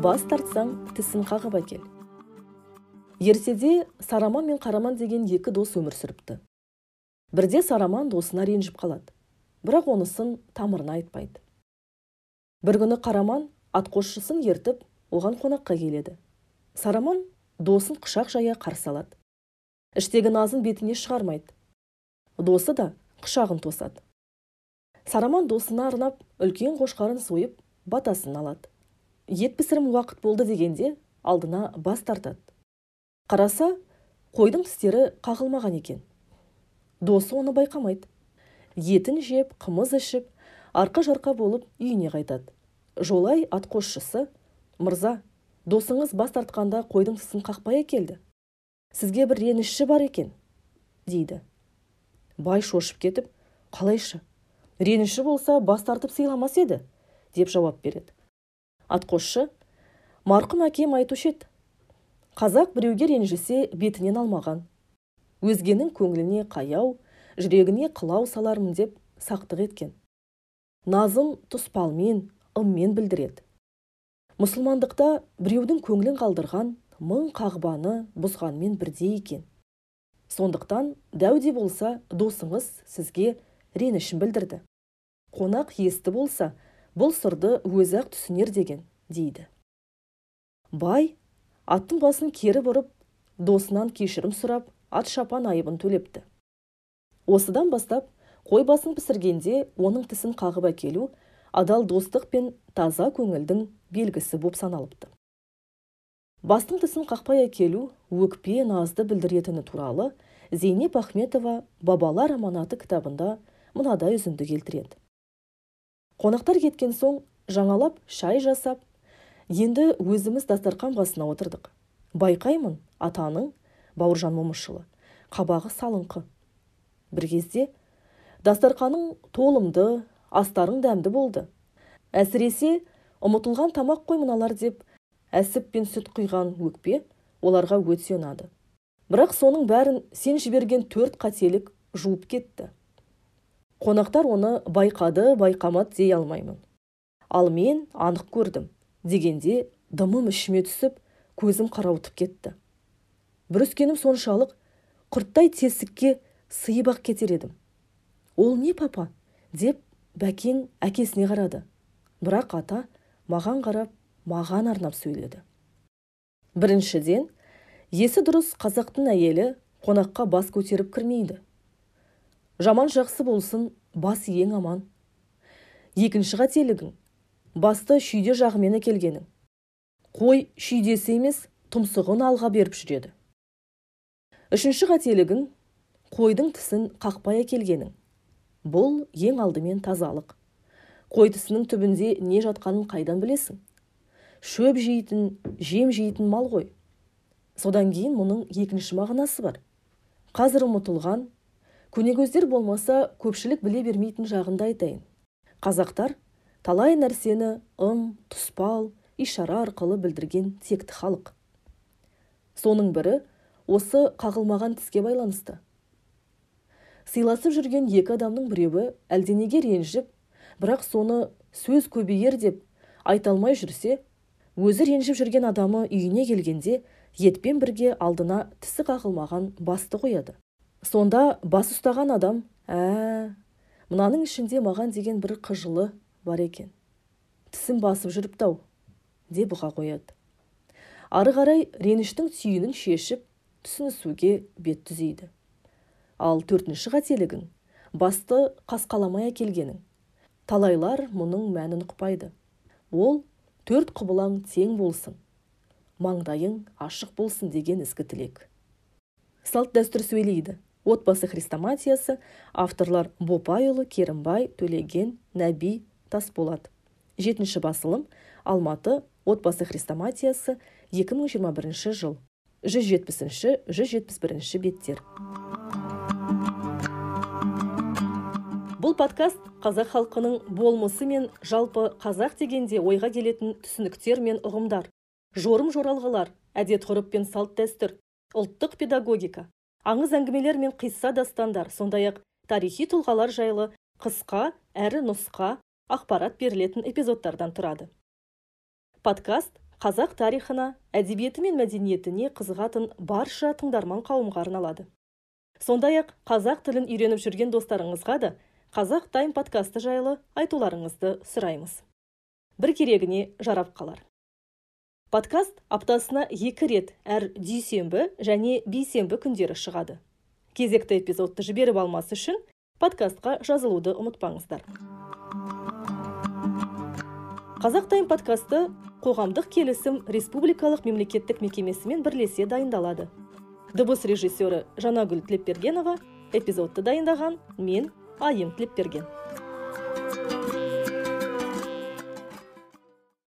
бас тартсаң тісін қағып әкел. Ертеде сараман мен қараман деген екі дос өмір сүріпті. Бірде сараман досына ренжіп қалады. Бірақ онысын тамырына айтпайды. Бір күні қараман атқосшысын ертіп оған қонаққа келеді. Сараман досын құшақ жая қарсы алады. Іштегі назын бетіне шығармайды. Досы да құшағын тосады. Сараман досына арнап үлкен қошқарын сойып батасын алады. Ет пісірім уақыт болды дегенде алдына бас тартады. Қараса қойдың тістері қағылмаған екен. Досы оны байқамайды. Етін жеп қымыз ішіп арқа жарқа болып үйіне қайтады. Жолай атқосшысы мырза досыңыз бас тартқанда қойдың тісін қақпай әкелді. Сізге бір реніші бар екен дейді. Бай шошып кетіп қалайша реніші болса бас тартып сыйламас еді деп жауап береді. Атқосшы марқұм әкем айтушы еді қазақ біреуге ренжісе бетінен алмаған. Өзгенің көңіліне қаяу жүрегіне қылау салармын деп сақтық еткен. Назым тұспалмен ыммен білдіреді. Мұсылмандықта біреудің көңілін қалдырған мың қағбаны бұзғанмен бірдей екен. Сондықтан дәуде болса досыңыз сізге ренішін білдірді. Қонақ есті болса бұл сырды өзі ақ түсінер деген дейді. Бай аттың басын кері бұрып досынан кешірім сұрап ат шапан айыбын төлепті. Осыдан бастап қой басын пісіргенде оның тісін қағып әкелу адал достық пен таза көңілдің белгісі боп саналыпты. Бастың тісін қақпай әкелу өкпе назды білдіретіні туралы зейнеп ахметова бабалар аманаты кітабында мынадай үзінді келтіреді. Қонақтар кеткен соң жаңалап шай жасап енді өзіміз дастархан басына отырдық. Байқаймын атаның бауыржан момышұлы қабағы салыңқы. бір кезде дастарханың толымды астарың дәмді болды. Әсіресе ұмытылған тамақ қой мыналар деп әсіп пен сүт құйған өкпе оларға өте ұнады. Бірақ соның бәрін сен жіберген төрт қателік жуып кетті. Қонақтар оны байқады байқамады дей алмаймын. Ал мен анық көрдім дегенде дымым ішіме түсіп көзім қарауытып кетті. Бүріскенім соншалық құрттай тесікке сыйып ақ кетер едім ол не папа? деп бәкең әкесіне қарады. Бірақ ата маған қарап маған арнап сөйледі. Біріншіден есі дұрыс қазақтың әйелі қонаққа бас көтеріп кірмейді. Жаман жақсы болсын бас ең аман. Екінші қателігің басты шүйде жағымен әкелгенің. Қой шүйдесі емес тұмсығын алға беріп жүреді. Үшінші қателігің қойдың тісін қақпай әкелгенің. Бұл ең алдымен тазалық. Қой тісінің түбінде не жатқанын қайдан білесің? Шөп жейтін жем жейтін мал ғой. Содан кейін мұның екінші мағынасы бар. Қазір ұмытылған көнекөздер болмаса көпшілік біле бермейтін жағында айтайын. Қазақтар талай нәрсені ым тұспал ишара арқылы білдірген текті халық. Соның бірі осы қағылмаған тіске байланысты. Сыйласып жүрген екі адамның біреуі әлденеге ренжіп бірақ соны сөз көбейер деп айта алмай жүрсе өзі ренжіп жүрген адамы үйіне келгенде етпен бірге алдына тісі қағылмаған басты қояды. Сонда бас ұстаған адам ә мынаның ішінде маған деген бір қыжылы бар екен. Тісін басып жүріпті ау деп ұға қояды. Ары қарай реніштің түйінін шешіп түсінісуге бет түзейді. Ал төртінші қателігің басты қасқаламай әкелгенің талайлар мұның мәнін ұқпайды. Ол төрт құбылаң тең болсын маңдайың ашық болсын деген ізгі тілек. Салт дәстүр сөйлейді. Отбасы хрестоматиясы авторлар бопайұлы керімбай төлеген нәби тасболат. Жетінші басылым алматы отбасы хрестоматиясы 2021 жыл. 170-171 беттер. Бұл подкаст қазақ халқының болмысы мен жалпы қазақ дегенде ойға келетін түсініктер мен ұғымдар. Жорым жоралғылар әдет ғұрып пен салт дәстүр ұлттық педагогика аңыз әңгімелер мен қисса дастандар сондай ақ тарихи тұлғалар жайлы қысқа әрі нұсқа ақпарат берілетін эпизодтардан тұрады. Подкаст қазақ тарихына әдебиеті мен мәдениетіне қызығатын барша тыңдарман қауымға арналады сондай ақ қазақ тілін үйреніп жүрген достарыңызға да қазақ тайм подкасты жайлы айтуларыңызды сұраймыз. Бір керегіне жарап қалар. Подкаст аптасына екі рет әр дүйсенбі және бейсенбі күндері шығады. Кезекті эпизодты жіберіп алмас үшін подкастқа жазылуды ұмытпаңыздар. Қазақ тайм подкасты қоғамдық келісім республикалық мемлекеттік мекемесімен бірлесе дайындалады. Дыбыс режиссері жанагүл тілепбергенова эпизодты дайындаған мен айым тілепберген.